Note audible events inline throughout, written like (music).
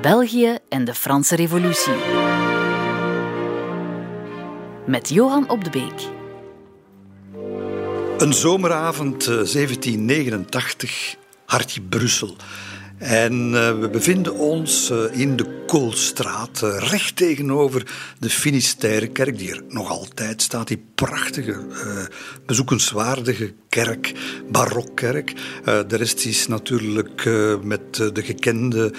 België en de Franse Revolutie. Met Johan op de Beek. Een zomeravond 1789, hartje Brussel. En uh, we bevinden ons uh, in de Koolstraat, uh, recht tegenover de Finisterre kerk, die er nog altijd staat. Die prachtige, bezoekenswaardige kerk, barokkerk. de rest is natuurlijk met de gekende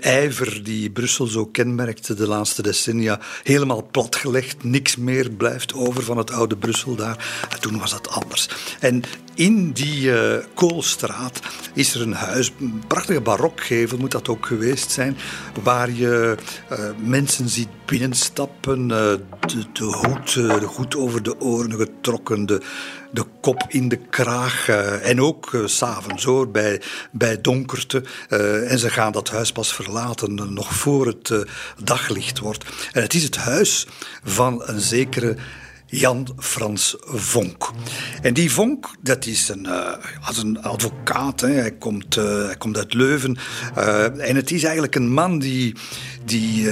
ijver die Brussel zo kenmerkte de laatste decennia helemaal platgelegd. Niks meer blijft over van het oude Brussel daar. En toen was dat anders. En in die Koolstraat is er een huis, een prachtige barok barokgevel moet dat ook geweest zijn, waar je uh, mensen ziet binnenstappen, uh, de, de, hoed, uh, de over de oren getrokken, de, kop in de kraag en ook s s'avonds hoor, bij, bij donkerte. en ze gaan dat huis pas verlaten, nog voor het daglicht wordt. En het is het huis van een zekere Jan Frans Vonk. En die Vonk, dat is een, uh, een advocaat. Hè. Hij, komt, uh, hij komt uit Leuven. Uh, en het is eigenlijk een man die, die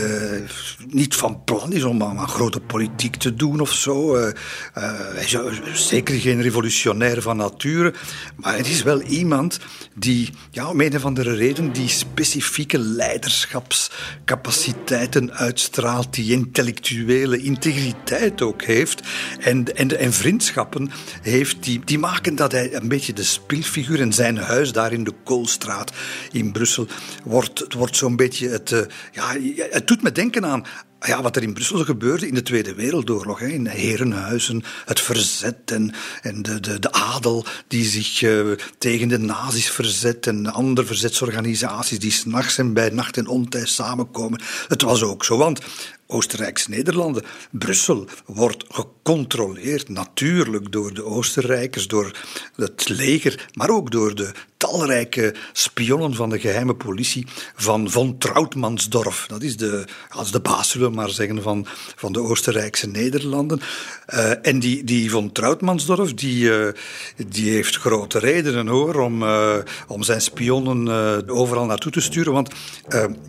niet van plan is om aan, grote politiek te doen of zo. hij is zeker geen revolutionair van nature. Maar het is wel iemand die, ja, om een of andere reden, die specifieke leiderschapscapaciteiten uitstraalt. Die intellectuele integriteit ook heeft. En, en, en vriendschappen heeft, die, die maken dat hij een beetje de speelfiguur in zijn huis daar in de Koolstraat in Brussel wordt, wordt zo'n beetje het, ja, het doet me denken aan ja, wat er in Brussel gebeurde in de Tweede Wereldoorlog. Hè, in herenhuizen, het verzet en, en de, de, de adel die zich uh, tegen de nazi's verzet en andere verzetsorganisaties die s'nachts en bij nacht en ontij samenkomen. Het was ook zo, want Oostenrijkse Nederlanden. Brussel wordt gecontroleerd natuurlijk door de Oostenrijkers, door het leger, maar ook door de talrijke spionnen van de geheime politie van von. Dat is de, als de baas, maar zeggen, van, van de Oostenrijkse Nederlanden. Uh, en die, die von Trautmannsdorf, die, uh, die heeft grote redenen hoor, om, uh, om zijn spionnen overal naartoe te sturen. Want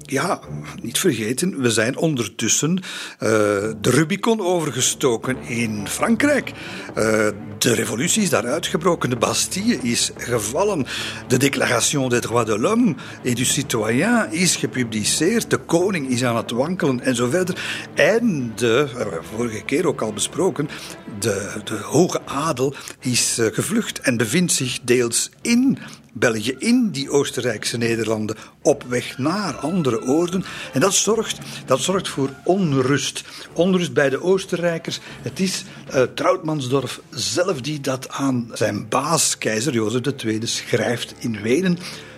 ja, niet vergeten, we zijn ondertussen de Rubicon overgestoken in Frankrijk. de revolutie is daar uitgebroken, de Bastille is gevallen. De Déclaration des droits de l'homme et du citoyen is gepubliceerd. De koning is aan het wankelen en zo verder. En de, vorige keer ook al besproken, de, de hoge adel is uh, gevlucht en bevindt zich deels in België, in die Oostenrijkse Nederlanden, op weg naar andere oorden. En dat zorgt, dat zorgt voor onrust. Onrust bij de Oostenrijkers. Het is uh, Trautmansdorf zelf die dat aan zijn baas, keizer Jozef II, schrijft in Wenen.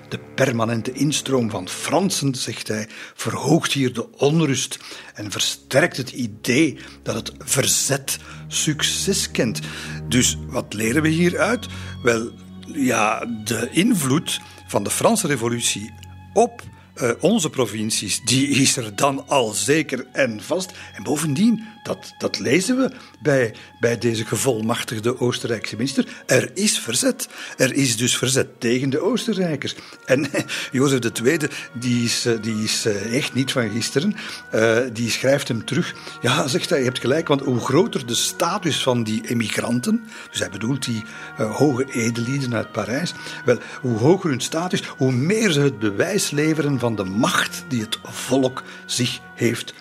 De permanente instroom van Fransen, zegt hij, verhoogt hier de onrust en versterkt het idee dat het verzet succes kent. Dus wat leren we hieruit? Wel, ja, de invloed van de Franse Revolutie op uh, onze provincies, die is er dan al zeker en vast. En bovendien, dat, dat lezen we bij, bij deze gevolmachtigde Oostenrijkse minister. Er is verzet. Er is dus verzet tegen de Oostenrijkers. En (laughs) Jozef II, die is, eh, die is eh, echt niet van gisteren. Uh, die schrijft hem terug. Ja, zegt hij, je hebt gelijk, want hoe groter de status van die emigranten, dus hij bedoelt die hoge edelieden uit Parijs, wel, hoe hoger hun status, hoe meer ze het bewijs leveren van de macht die het volk zich heeft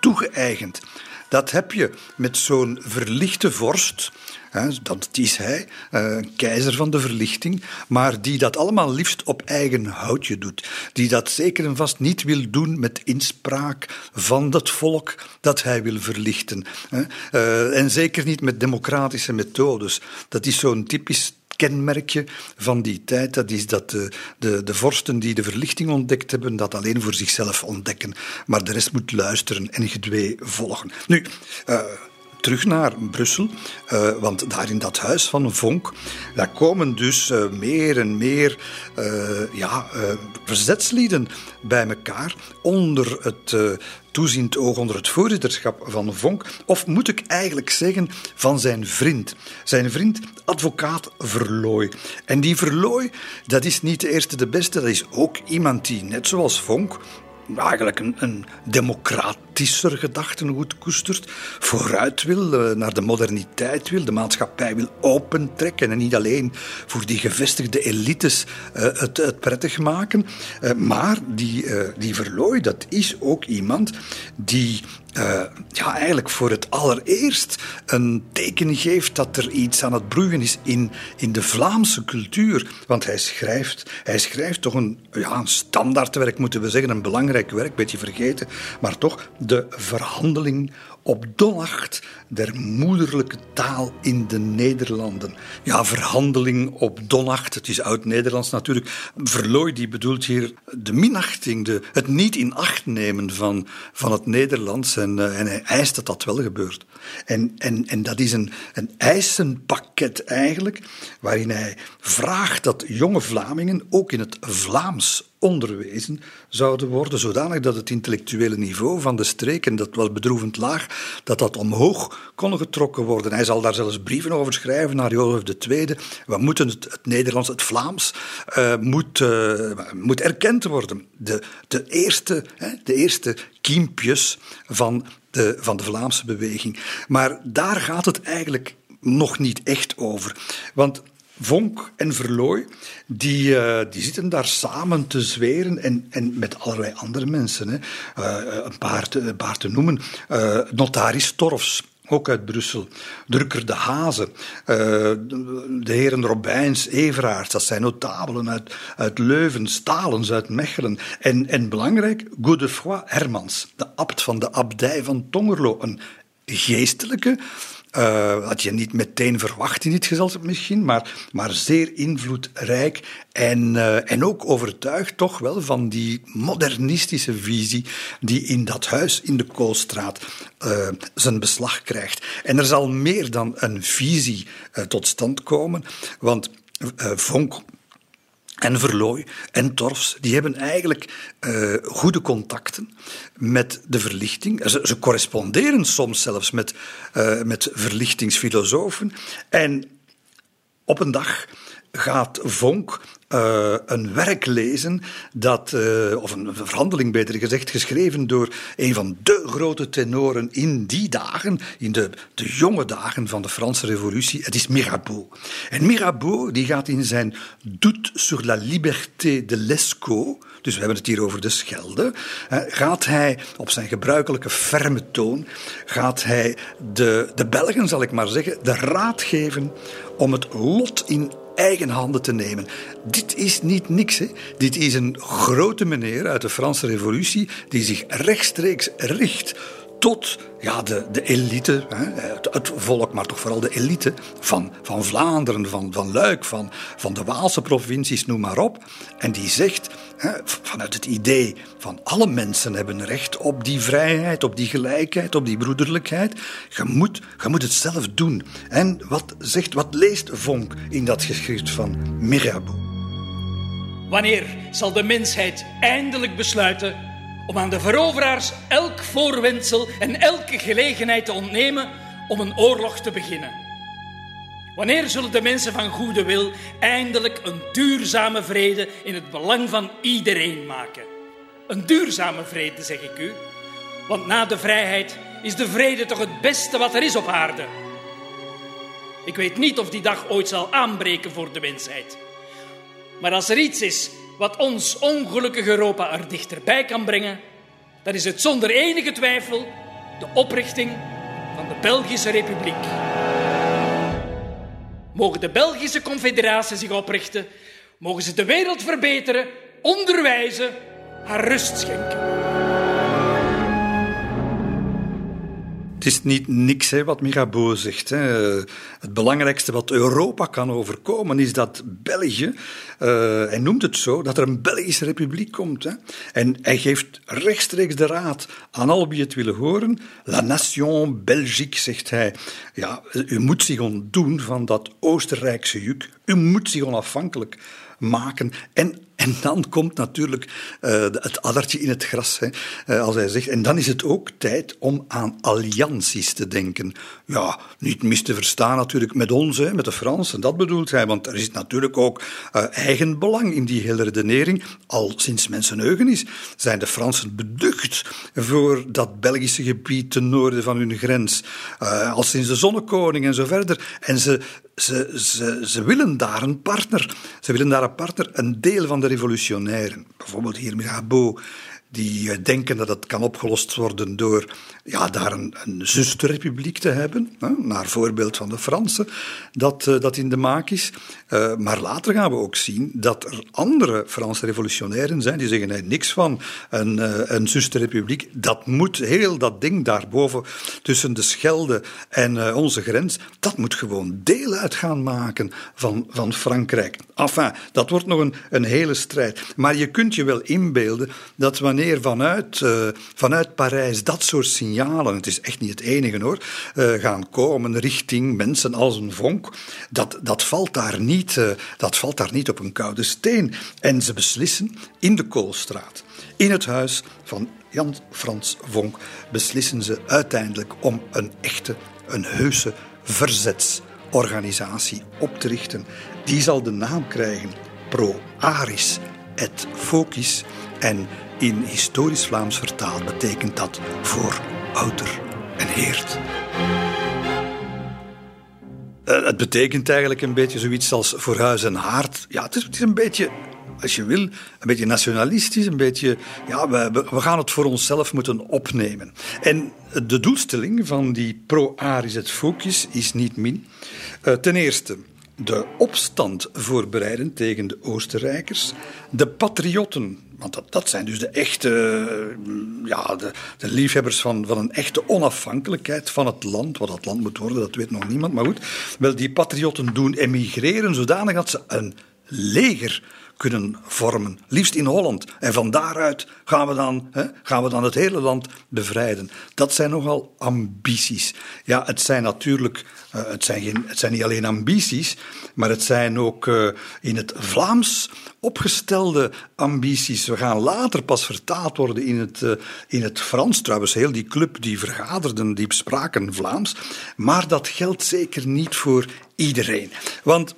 toegeëigend. Dat heb je met zo'n verlichte vorst, dat is hij, een eh, keizer van de verlichting, maar die dat allemaal liefst op eigen houtje doet. Die dat zeker en vast niet wil doen met inspraak van dat volk dat hij wil verlichten. Eh, en zeker niet met democratische methodes. Dat is zo'n typisch kenmerkje van die tijd. Dat is dat de, de, de vorsten die de verlichting ontdekt hebben, dat alleen voor zichzelf ontdekken. Maar de rest moet luisteren en gedwee volgen. Nu, uh, terug naar Brussel. Uh, want daar in dat huis van Vonk, daar komen dus uh, meer en meer uh, ja, verzetslieden bij elkaar onder het toeziend oog onder het voorzitterschap van Vonk, of moet ik eigenlijk zeggen van zijn vriend. Zijn vriend, advocaat Verlooy. En die Verlooy, dat is niet de eerste de beste, dat is ook iemand die, net zoals Vonk, eigenlijk een, een democratischer gedachtengoed koestert, vooruit wil, eh, naar de moderniteit wil, de maatschappij wil opentrekken en niet alleen voor die gevestigde elites uh, het, het, prettig maken. Uh, maar die, die Verlooy, dat is ook iemand die uh, ja, eigenlijk voor het allereerst een teken geeft dat er iets aan het broeien is in, in de Vlaamse cultuur. Want hij schrijft, hij schrijft toch een, ja, een standaardwerk, moeten we zeggen, een belangrijk werk, beetje vergeten, maar toch de verhandeling op donacht der moederlijke taal in de Nederlanden. Ja, verhandeling op donacht, het is oud-Nederlands natuurlijk. Verlooy die bedoelt hier de minachting, de, het niet in acht nemen van, van het Nederlands. En, uh, en hij eist dat dat wel gebeurt. En, en, en dat is een, een eisenpakket eigenlijk, waarin hij vraagt dat jonge Vlamingen ook in het Vlaams onderwezen zouden worden, zodanig dat het intellectuele niveau van de streek, en dat was bedroevend laag, dat dat omhoog kon getrokken worden. Hij zal daar zelfs brieven over schrijven naar Jozef II. We moeten het, Nederlands, het Vlaams, uh, moet, uh, moet erkend worden. De, de, eerste, hè, de eerste kiempjes van de, van de Vlaamse beweging. Maar daar gaat het eigenlijk nog niet echt over. Want Vonk en Verlooy, die, uh, die zitten daar samen te zweren en, en met allerlei andere mensen. Hè. Uh, een, paar te, een paar te noemen. Uh, notaris Torfs, ook uit Brussel. Drukker de Hazen, de heren Robijns, Everaerts, dat zijn notabelen uit, uit Leuven, Stalens uit Mechelen. En, en belangrijk, Godefroy Hermans, de abt van de abdij van Tongerlo, een geestelijke uh, had je niet meteen verwacht in dit gezelschap misschien, maar, maar zeer invloedrijk en, uh, en ook overtuigd toch wel van die modernistische visie die in dat huis in de Koolstraat uh, zijn beslag krijgt. En er zal meer dan een visie tot stand komen, want Vonk en Verlooy en Torfs, die hebben eigenlijk uh, goede contacten met de verlichting. Ze, ze corresponderen soms zelfs met, uh, met verlichtingsfilosofen. En op een dag gaat Vonk uh, een werk lezen, dat, uh, of een verhandeling beter gezegd, geschreven door een van de grote tenoren in die dagen, in de, de jonge dagen van de Franse Revolutie. Het is Mirabeau. En Mirabeau die gaat in zijn Doute sur la liberté de Lescaut, dus we hebben het hier over de Schelde, gaat hij op zijn gebruikelijke ferme toon, gaat hij de, de Belgen, zal ik maar zeggen, de raad geven om het lot in eigen handen te nemen. Dit is niet niks. Hè. Dit is een grote meneer uit de Franse Revolutie die zich rechtstreeks richt tot ja, de, de elite, hè, het, volk, maar toch vooral de elite van, van Vlaanderen, van, van Luik, van, van de Waalse provincies, noem maar op. En die zegt, hè, vanuit het idee van alle mensen hebben recht op die vrijheid, op die gelijkheid, op die broederlijkheid. Je moet, je moet het zelf doen. En wat, zegt, wat leest Vonk in dat geschrift van Mirabeau? Wanneer zal de mensheid eindelijk besluiten om aan de veroveraars elk voorwendsel en elke gelegenheid te ontnemen om een oorlog te beginnen. Wanneer zullen de mensen van goede wil eindelijk een duurzame vrede in het belang van iedereen maken? Een duurzame vrede, zeg ik u. Want na de vrijheid is de vrede toch het beste wat er is op aarde. Ik weet niet of die dag ooit zal aanbreken voor de mensheid. Maar als er iets is wat ons ongelukkige Europa er dichterbij kan brengen, dan is het zonder enige twijfel de oprichting van de Belgische Republiek. Mogen de Belgische Confederatie zich oprichten, mogen ze de wereld verbeteren, onderwijzen, haar rust schenken. Het is niet niks hè, wat Mirabeau zegt. Hè. Het belangrijkste wat Europa kan overkomen is dat België, uh, hij noemt het zo, dat er een Belgische republiek komt. Hè. En hij geeft rechtstreeks de raad aan al wie het willen horen. La nation Belgique, zegt hij. Ja, u moet zich ontdoen van dat Oostenrijkse juk. U moet zich onafhankelijk maken. En, en dan komt natuurlijk uh, het addertje in het gras, hè, uh, als hij zegt. En dan is het ook tijd om aan allianties te denken. Ja, niet mis te verstaan natuurlijk met ons, hè, met de Fransen, dat bedoelt hij. Want er is natuurlijk ook uh, eigen belang in die hele redenering. Al sinds mensenheugenis zijn de Fransen beducht voor dat Belgische gebied ten noorden van hun grens. al sinds de Zonnekoning en zo verder. En ze, ze, ze, ze willen daar een partner. Ze willen daar een partner. Een deel van de revolutionairen, bijvoorbeeld hier Mirabeau, die eh, denken dat het kan opgelost worden door ja, daar een, een zusterrepubliek te hebben, hè, naar voorbeeld van de Fransen, dat, uh, dat in de maak is. Uh, maar later gaan we ook zien dat er andere Franse revolutionairen zijn die zeggen: nee, niks van een, uh, een zusterrepubliek. Dat moet heel dat ding daarboven tussen de Schelde en onze grens, dat moet gewoon deel uit gaan maken van, van Frankrijk. Enfin, dat wordt nog een, een hele strijd. Maar je kunt je wel inbeelden dat wanneer vanuit, vanuit Parijs dat soort signalen het is echt niet het enige hoor, uh, gaan komen richting mensen als een vonk, dat, dat, valt daar niet, uh, dat valt daar niet op een koude steen. En ze beslissen in de Koolstraat, in het huis van Jan Frans Vonk, beslissen ze uiteindelijk om een echte, een heuse verzetsorganisatie op te richten. Die zal de naam krijgen Pro Aris et Focis en in historisch Vlaams vertaald betekent dat voor ouder en heert. Uh, het betekent eigenlijk een beetje zoiets als voor huis en haard. Ja, het is, een beetje als je wil, een beetje nationalistisch, een beetje, ja, we, we gaan het voor onszelf moeten opnemen. En de doelstelling van die pro-Aris het focus is niet min. Uh, ten eerste, de opstand voorbereiden tegen de Oostenrijkers, de patriotten want dat, dat zijn dus de echte, ja, de, de, liefhebbers van, van een echte onafhankelijkheid van het land. Wat dat land moet worden, dat weet nog niemand. Maar goed, wel die patriotten doen emigreren zodanig dat ze een leger kunnen vormen, liefst in Holland. En van daaruit gaan we dan, hè, gaan we dan het hele land bevrijden. Dat zijn nogal ambities. Ja, het zijn natuurlijk, uh, het, zijn geen, het zijn niet alleen ambities, maar het zijn ook uh, in het Vlaams opgestelde ambities. We gaan later pas vertaald worden in het, uh, in het Frans. Trouwens, heel die club die vergaderden, die spraken Vlaams. Maar dat geldt zeker niet voor iedereen. Want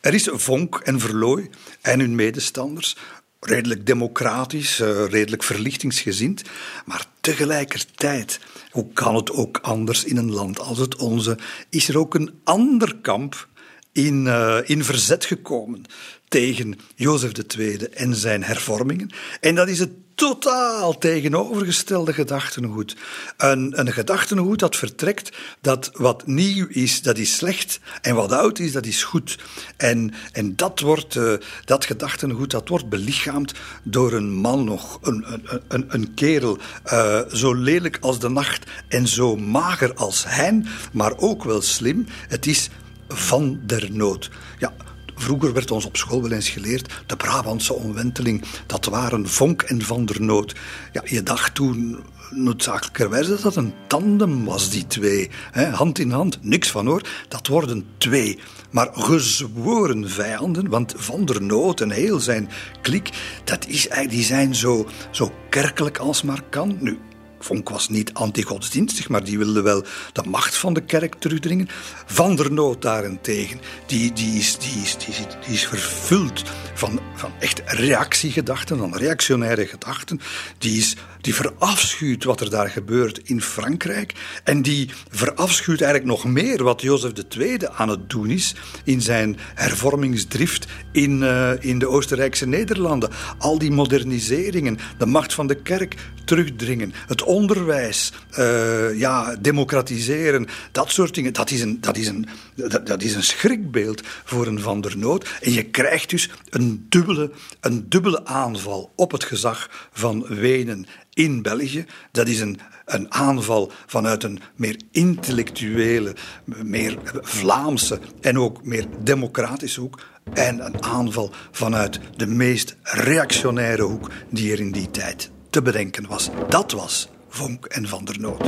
er is Vonk en Verlooy en hun medestanders redelijk democratisch, uh, redelijk verlichtingsgezind, maar tegelijkertijd, hoe kan het ook anders in een land als het onze, is er ook een ander kamp in, uh, in verzet gekomen tegen Jozef II en zijn hervormingen. En dat is het totaal tegenovergestelde gedachtengoed. Een, een gedachtengoed dat vertrekt dat wat nieuw is, dat is slecht. En wat oud is, dat is goed. En, en dat, wordt, uh, dat gedachtengoed dat wordt belichaamd door een man nog, een, een, een, een kerel, uh, zo lelijk als de nacht en zo mager als hij, maar ook wel slim. Het is van der nood. Ja, Vroeger werd ons op school wel eens geleerd, de Brabantse omwenteling, dat waren Vonk en Van der Noot. Ja, je dacht toen noodzakelijkerwijs dat dat een tandem was, die twee. hand in hand, niks van hoor. Dat worden twee. Maar gezworen vijanden, want Van der Noot en heel zijn kliek, dat is, die zijn zo, zo kerkelijk als maar kan. Nu, Vonk was niet anti-godsdienstig, maar die wilde wel de macht van de kerk terugdringen. Van der Noot daarentegen, die, die, is, die, is, die, is, die is vervuld van, van echt reactiegedachten, van reactionaire gedachten. Die, is, die verafschuwt wat er daar gebeurt in Frankrijk. En die verafschuwt eigenlijk nog meer wat Jozef II aan het doen is in zijn hervormingsdrift in, uh, in de Oostenrijkse Nederlanden. Al die moderniseringen, de macht van de kerk terugdringen, het onderwijs, uh, ja, democratiseren, dat soort dingen. Dat is, een, dat, is een, dat, dat, is een schrikbeeld voor een Van der Noot. En je krijgt dus een dubbele, een dubbele aanval op het gezag van Wenen in België. Dat is een, een aanval vanuit een meer intellectuele, meer Vlaamse en ook meer democratische hoek. En een aanval vanuit de meest reactionaire hoek die er in die tijd te bedenken was. Dat was Vonk en Van der Noot.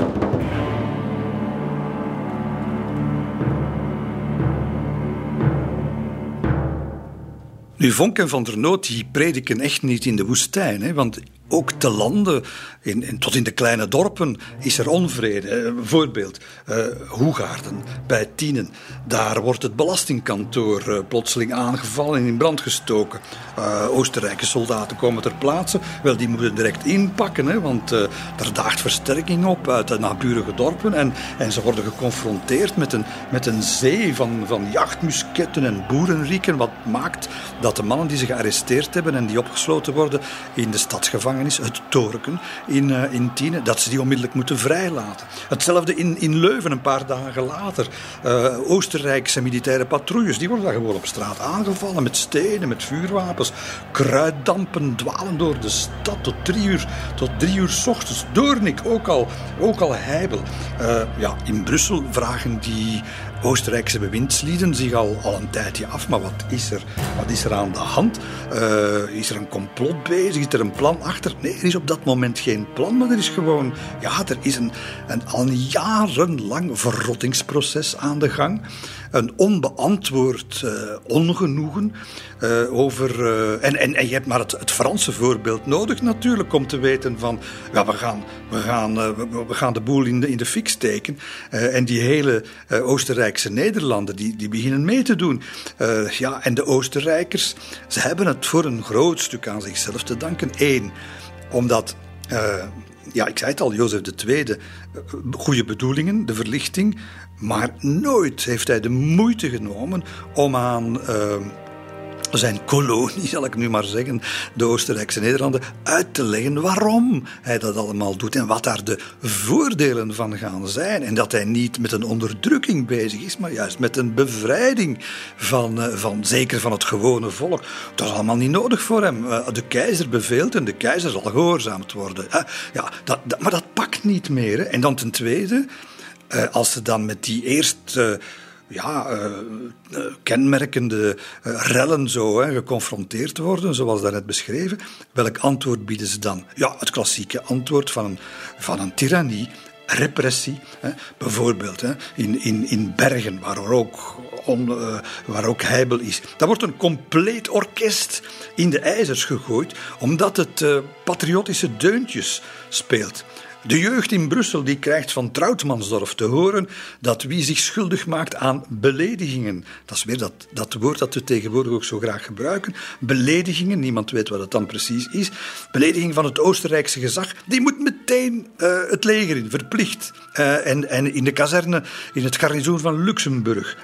Nu, Vonk en Van der Noot die prediken echt niet in de woestijn. Hè, want ook te landen, in, tot in de kleine dorpen, is er onvrede. Eh, bijvoorbeeld uh, Hoegaarden bij Tienen. Daar wordt het belastingkantoor uh, plotseling aangevallen en in brand gestoken. Uh, Oostenrijkse soldaten komen ter plaatse. Wel, die moeten direct inpakken, hè, want er daagt versterking op uit de naburige dorpen. En, en ze worden geconfronteerd met een, met een zee van, van jachtmusketten en boerenrieken. Wat maakt dat de mannen die ze gearresteerd hebben en die opgesloten worden in de stadsgevangenis het Torken in, uh, in Tiene, dat ze die onmiddellijk moeten vrijlaten. Hetzelfde in, in Leuven een paar dagen later. Uh, Oostenrijkse militaire patrouilles, die worden daar gewoon op straat aangevallen met stenen, met vuurwapens. Kruiddampen dwalen door de stad tot drie uur, tot drie uur s ochtends. Doornik, ook al, ook al heibel. Uh, ja, in Brussel vragen die Oostenrijkse bewindslieden zich al, al een tijdje af. Maar wat is er, wat is er aan de hand? Uh, is er een complot bezig? Is er een plan achter? Nee, er is op dat moment geen plan, maar er is gewoon... Ja, er is een, een al jarenlang verrottingsproces aan de gang een onbeantwoord uh, ongenoegen uh, over. Uh, en, en, en je hebt maar het, het, Franse voorbeeld nodig, natuurlijk, om te weten van. Ja, we gaan, we gaan, we, we, gaan de boel in de, in de fik steken. en die hele Oostenrijkse Nederlanden, die, die beginnen mee te doen. ja, en de Oostenrijkers, ze hebben het voor een groot stuk aan zichzelf te danken. Eén, omdat ja, ik zei het al, Jozef II, goede bedoelingen, de verlichting, maar nooit heeft hij de moeite genomen om aan uh, zijn kolonie, zal ik nu maar zeggen, de Oostenrijkse Nederlanden, uit te leggen waarom hij dat allemaal doet en wat daar de voordelen van gaan zijn. En dat hij niet met een onderdrukking bezig is, maar juist met een bevrijding van, uh, van zeker van het gewone volk. Dat is allemaal niet nodig voor hem. Uh, de keizer beveelt en de keizer zal gehoorzaamd worden. Ja, dat, maar dat pakt niet meer. En dan ten tweede. Uh, als ze dan met die eerste ja, uh, kenmerkende rellen zo hè, geconfronteerd worden, zoals daarnet beschreven, welk antwoord bieden ze dan? Ja, het klassieke antwoord van een, van een tirannie, repressie. Hè. Bijvoorbeeld hè, in, in, in Bergen, waar ook, on, uh, waar ook heibel is. Daar wordt een compleet orkest in de ijzers gegooid, omdat het patriotische deuntjes speelt. De jeugd in Brussel die krijgt van Troutmansdorf te horen dat wie zich schuldig maakt aan beledigingen, dat is weer dat, dat woord dat we tegenwoordig ook zo graag gebruiken, beledigingen, niemand weet wat het dan precies is, belediging van het Oostenrijkse gezag, die moet meteen uh, het leger in, verplicht. Uh, en, en in de kazerne, in het garnizoen van Luxemburg.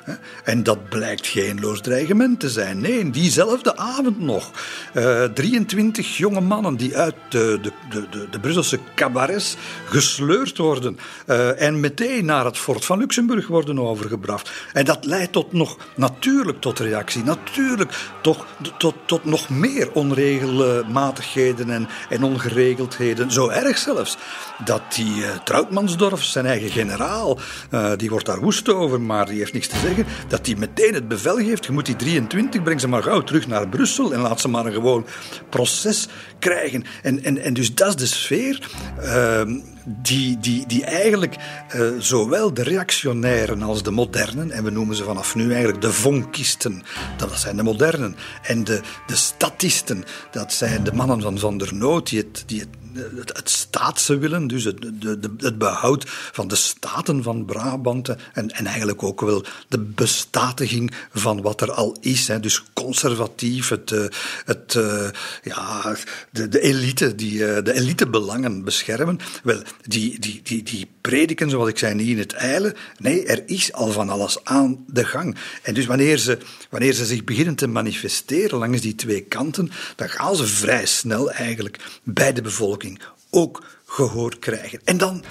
En dat blijkt geen loos dreigement te zijn. Nee, diezelfde avond nog. Uh, 23 jonge mannen die uit de, de, de, de Brusselse cabarets gesleurd worden uh, en meteen naar het fort van Luxemburg worden overgebracht. En dat leidt tot nog, natuurlijk tot reactie, natuurlijk toch, tot, tot nog meer onregelmatigheden en, en ongeregeldheden. Zo erg zelfs dat die uh, Troutmansdorf, zijn eigen generaal, uh, die wordt daar woest over, maar die heeft niks te zeggen, dat hij meteen het bevel geeft, je moet die 23, breng ze maar gauw terug naar Brussel en laat ze maar een gewoon proces krijgen. En, en, en dus dat is de sfeer uh, Um, die, die, die eigenlijk uh, zowel de reactionairen als de modernen, en we noemen ze vanaf nu eigenlijk de vonkisten, dat zijn de modernen, en de, de statisten, dat zijn de mannen van Van der Noot, die het, die het het, staatse willen, dus het, de, de, het behoud van de staten van Brabant en, en eigenlijk ook wel de bestatiging van wat er al is. Hè. Dus conservatief, het, eh, het, uh, ja, de, de elite, die, de elitebelangen beschermen. Wel, die, die, die, die prediken, zoals ik zei, niet in het eilen. Nee, er is al van alles aan de gang. En dus wanneer ze, wanneer ze zich beginnen te manifesteren langs die twee kanten, dan gaan ze vrij snel eigenlijk bij de bevolking ook gehoord krijgen. En dan,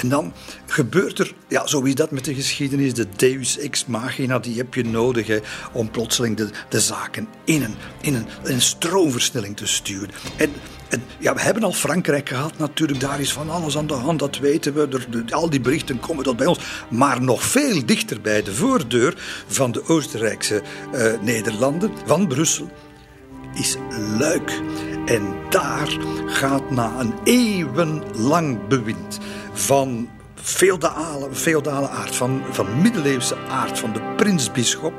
en dan gebeurt er, ja, zo is dat met de geschiedenis, de deus ex machina, die heb je nodig hè, om plotseling de, de zaken in een, in, een, een stroomversnelling te sturen. En, ja, we hebben al Frankrijk gehad, natuurlijk, daar is van alles aan de hand, dat weten we. Al die berichten komen tot bij ons. Maar nog veel dichter bij de voordeur van de Oostenrijkse uh, Nederlanden, van Brussel, is Luik. En daar gaat na een eeuwenlang bewind van feodale, feodale aard, van, van middeleeuwse aard, van de prinsbisschop,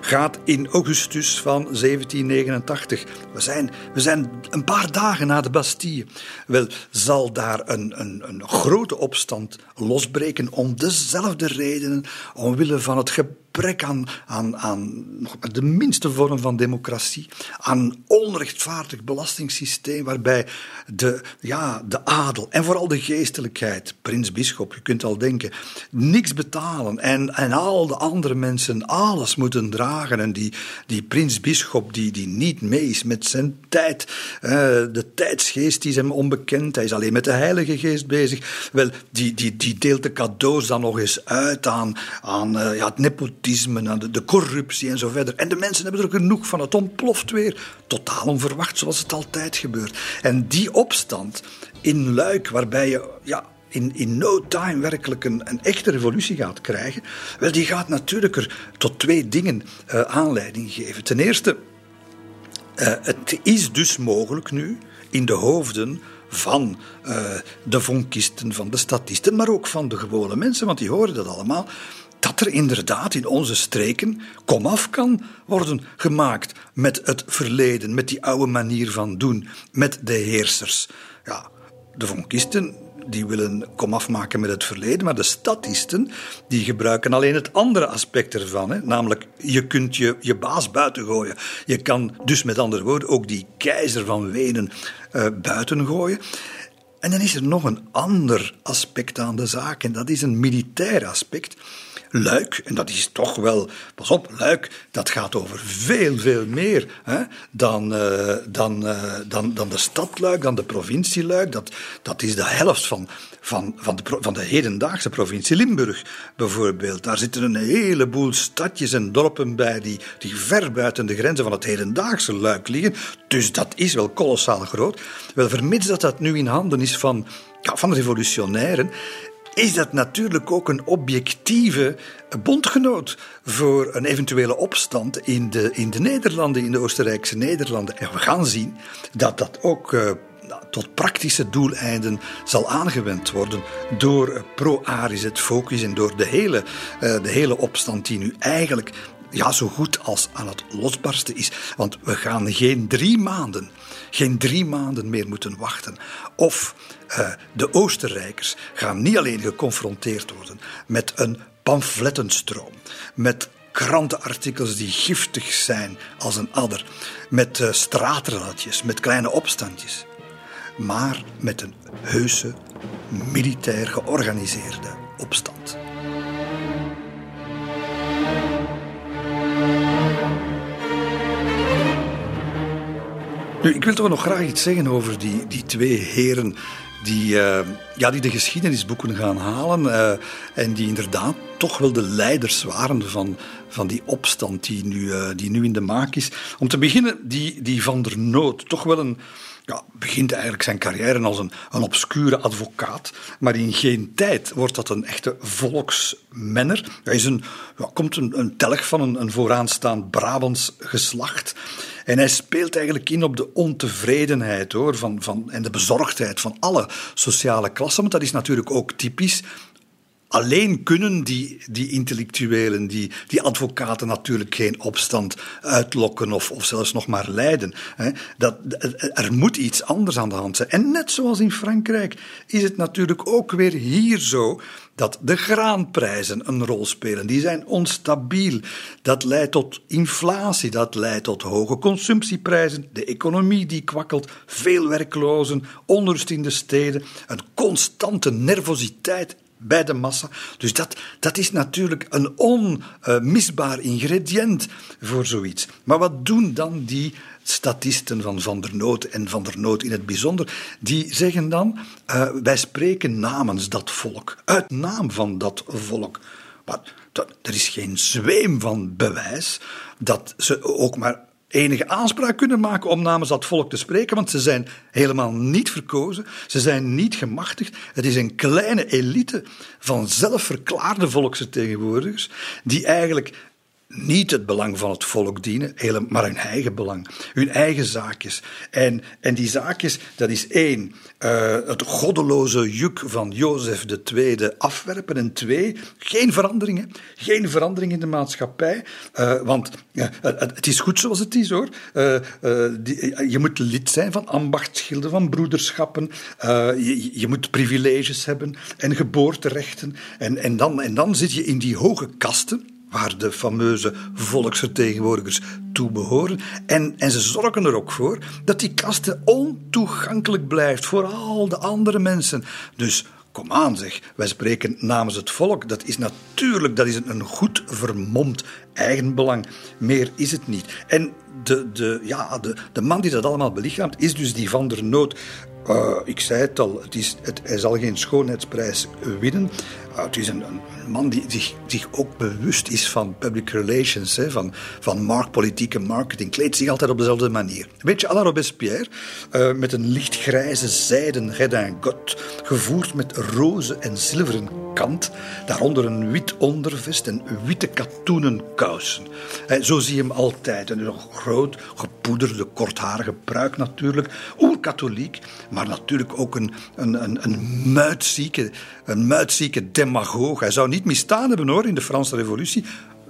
gaat in augustus van 1789. We zijn, we zijn een paar dagen na de Bastille. Wel, zal daar een, een, een grote opstand losbreken om dezelfde redenen, omwille van het gebrek aan, aan, aan de minste vorm van democratie, aan een onrechtvaardig belastingssysteem waarbij de, ja, de adel en vooral de geestelijkheid, prins, bisschop, je kunt al denken, niks betalen en, en al de andere mensen alles moeten dragen en die, die prins, bisschop die, die niet mee is met zijn tijd, uh, de tijdsgeest is hem onbekend, hij is alleen met de heilige geest bezig, wel, die, die, die deelt de cadeaus dan nog eens uit aan, aan uh, ja, het nepotisme, aan de, corruptie en zo verder. En de mensen hebben er genoeg van. Het ontploft weer. Totaal onverwacht, zoals het altijd gebeurt. En die opstand in Luik, waarbij je ja, in, in no time werkelijk een, een echte revolutie gaat krijgen, wel, die gaat natuurlijk er tot twee dingen uh, aanleiding geven. Ten eerste, uh, het is dus mogelijk nu in de hoofden van uh, de vonkisten, van de statisten, maar ook van de gewone mensen, want die horen dat allemaal, dat er inderdaad in onze streken komaf kan worden gemaakt met het verleden, met die oude manier van doen, met de heersers. Ja, de vonkisten die willen komaf maken met het verleden, maar de statisten die gebruiken alleen het andere aspect ervan. Namelijk, je kunt je, je baas buiten gooien. Je kan dus met andere woorden ook die keizer van Wenen uh, buiten gooien. En dan is er nog een ander aspect aan de zaak, en dat is een militair aspect. Luik, en dat is toch wel, pas op, Luik, dat gaat over veel, veel meer hè, dan, uh, dan, uh, dan, dan de stad Luik, dan de provincie Luik. Dat, dat is de helft van, van, van, de, van de hedendaagse provincie Limburg, bijvoorbeeld. Daar zitten een heleboel stadjes en dorpen bij die, die ver buiten de grenzen van het hedendaagse Luik liggen. Dus dat is wel kolossaal groot. Wel, vermits dat dat nu in handen is van, ja, van revolutionairen, is dat natuurlijk ook een objectieve bondgenoot voor een eventuele opstand in de, in de Nederlanden, in de Oostenrijkse Nederlanden. En we gaan zien dat dat ook uh, tot praktische doeleinden zal aangewend worden door pro-Aris het focus en door de hele, uh, de hele opstand die nu eigenlijk ja, zo goed als aan het losbarsten is. Want we gaan geen drie maanden, geen drie maanden meer moeten wachten. Of uh, de Oostenrijkers gaan niet alleen geconfronteerd worden met een pamflettenstroom, met krantenartikels die giftig zijn als een adder, met uh, met kleine opstandjes, maar met een heuse, militair georganiseerde opstand. Ik wil toch nog graag iets zeggen over die, die twee heren die, uh, ja, die de geschiedenisboeken gaan halen uh, en die inderdaad toch wel de leiders waren van, van die opstand die nu, uh, die nu in de maak is. Om te beginnen, die, die Van der Noot, toch wel een, ja, begint eigenlijk zijn carrière als een, een obscure advocaat, maar in geen tijd wordt dat een echte volksmenner. Hij is een, ja, komt een, een telg van een, een vooraanstaand Brabants geslacht. En hij speelt eigenlijk in op de ontevredenheid hoor, van, van, en de bezorgdheid van alle sociale klassen. Want dat is natuurlijk ook typisch Alleen kunnen die, die intellectuelen, die, die advocaten natuurlijk geen opstand uitlokken of, of zelfs nog maar leiden. Dat, er moet iets anders aan de hand zijn. En net zoals in Frankrijk is het natuurlijk ook weer hier zo dat de graanprijzen een rol spelen. Die zijn onstabiel. Dat leidt tot inflatie, dat leidt tot hoge consumptieprijzen, de economie die kwakkelt, veel werklozen, onrust in de steden, een constante nervositeit bij de massa. Dus dat, dat is natuurlijk een onmisbaar ingrediënt voor zoiets. Maar wat doen dan die statisten van Van der Noot en Van der Noot in het bijzonder? Die zeggen dan, uh, wij spreken namens dat volk, uit naam van dat volk. Maar er is geen zweem van bewijs dat ze ook maar enige aanspraak kunnen maken om namens dat volk te spreken, want ze zijn helemaal niet verkozen, ze zijn niet gemachtigd. Het is een kleine elite van zelfverklaarde volksvertegenwoordigers die eigenlijk niet het belang van het volk dienen, maar hun eigen belang, hun eigen zaakjes. En, en die zaakjes, dat is één, uh, het goddeloze juk van Jozef II afwerpen. En twee, geen veranderingen. Geen verandering in de maatschappij. Uh, want het is goed zoals het is hoor. Die, je moet lid zijn van ambachtsgilden, van broederschappen. Je, je, moet privileges hebben en geboorterechten. En, en, dan, en dan zit je in die hoge kasten waar de fameuze volksvertegenwoordigers toe behoren. En, en ze zorgen er ook voor dat die kaste ontoegankelijk blijft voor al de andere mensen. Dus kom aan zeg, wij spreken namens het volk. Dat is natuurlijk dat is een goed vermomd eigenbelang. Meer is het niet. En de, de, ja, de, de man die dat allemaal belichaamt is dus die van der Nood. Uh, ik zei het al, het is, het, hij zal geen schoonheidsprijs winnen. Uh, het is een, man die zich, zich ook bewust is van public relations, hè, van, van marktpolitiek en marketing. Kleedt zich altijd op dezelfde manier. Een beetje à la Robespierre, uh, met een lichtgrijze zijden redingot, gevoerd met roze en zilveren kant, daaronder een wit ondervest en witte katoenen kousen. zo zie je hem altijd. Een groot, gepoederde, kortharige pruik natuurlijk. Oer-katholiek, maar natuurlijk ook een, een, een, een, een muitzieke demagoog. Hij zou niet misstaan hebben hoor, in de Franse revolutie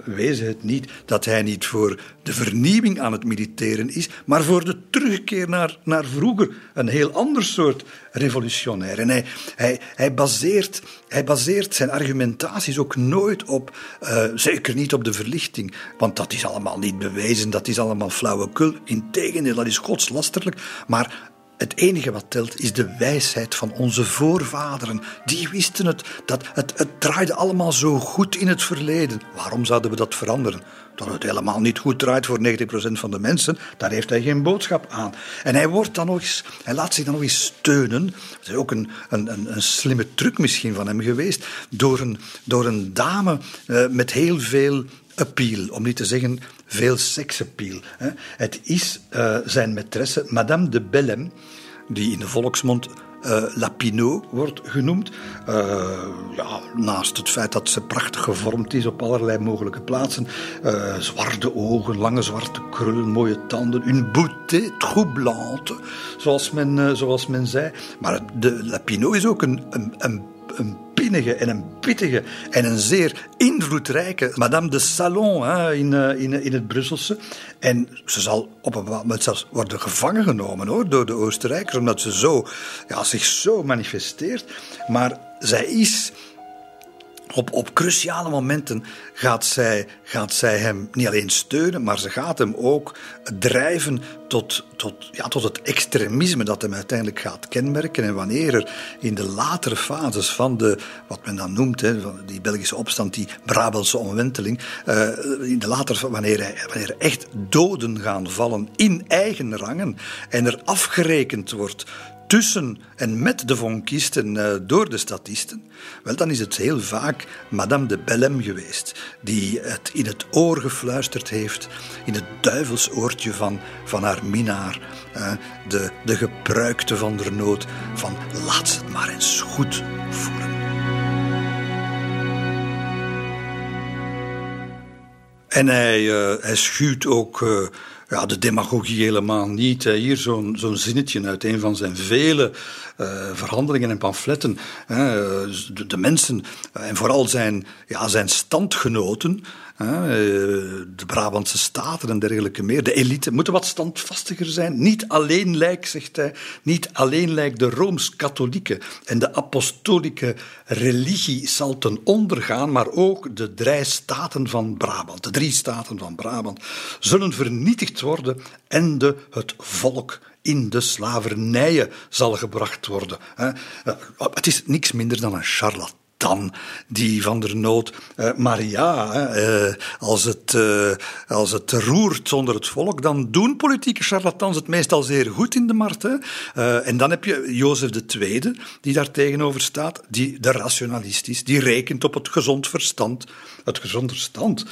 wees het niet dat hij niet voor de vernieuwing aan het mediteren is, maar voor de terugkeer naar, naar vroeger. Een heel ander soort revolutionair. En hij, hij, hij, baseert, hij baseert zijn argumentaties ook nooit op, uh, zeker niet op de verlichting, want dat is allemaal niet bewezen, dat is allemaal flauwekul. Integendeel, dat is godslasterlijk. Maar het enige wat telt is de wijsheid van onze voorvaderen. Die wisten het, dat het, het draaide allemaal zo goed in het verleden. Waarom zouden we dat veranderen? Dat het helemaal niet goed draait voor 90% van de mensen, daar heeft hij geen boodschap aan. En hij, wordt dan nog eens, hij laat zich dan nog eens steunen. Dat is ook een, een, een, slimme truc misschien van hem geweest. Door een, door een dame uh, met heel veel appeal, om niet te zeggen veel seksappeal. Het is uh, zijn maîtresse, Madame de Bellem, die in de volksmond uh, wordt genoemd. Uh, ja, naast het feit dat ze prachtig gevormd is op allerlei mogelijke plaatsen. Zwarte ogen, lange zwarte krullen, mooie tanden. Une beauté troublante, zoals men, zoals men zei. Maar de Lapinot is ook een, een, een, een en een pittige en een zeer invloedrijke Madame de Salon hè, in, eh, in, in het Brusselse. En ze zal op een bepaald moment zelfs worden gevangen genomen hoor, door de Oostenrijkers, omdat ze zo, ja, zich zo manifesteert. Maar zij is op, op cruciale momenten gaat zij, gaat zij hem niet alleen steunen, maar ze gaat hem ook drijven tot, tot, ja, tot het extremisme dat hem uiteindelijk gaat kenmerken. En wanneer er in de latere fases van de, wat men dan noemt, hè, die Belgische opstand, die Brabantse omwenteling, uh, in de latere, wanneer, wanneer er echt doden gaan vallen in eigen rangen en er afgerekend wordt tussen en met de vonkisten uh, door de statisten, wel, dan is het heel vaak Madame de Bellem geweest, die het in het oor gefluisterd heeft, in het duivelsoortje van, van haar minnaar, uh, de, de gepruikte van der nood, van laat ze het maar eens goed voelen. En hij, uh, hij schuwt ook ja, de demagogie helemaal niet. Hier zo'n zo'n zinnetje uit een van zijn vele uh, verhandelingen en pamfletten. de, de, mensen, en vooral zijn, ja, zijn standgenoten, eh, de Brabantse staten en dergelijke meer, de elite, moeten wat standvastiger zijn. Niet alleen lijkt, zegt hij, niet alleen lijkt de Rooms-Katholieke en de apostolieke religie zal ten onder gaan, maar ook de drie staten van Brabant, de drie staten van Brabant, zullen vernietigd worden en de, het volk in de slavernijen zal gebracht worden. Eh, het is niks minder dan een charlatan dan die van der Nood. Uh, maar ja, uh, als, het, uh, als het roert zonder het volk, dan doen politieke charlatans het meestal zeer goed in de markt. Hè? en dan heb je Jozef II, die daar tegenover staat, die de rationalist is, die rekent op het gezond verstand. Het gezond verstand,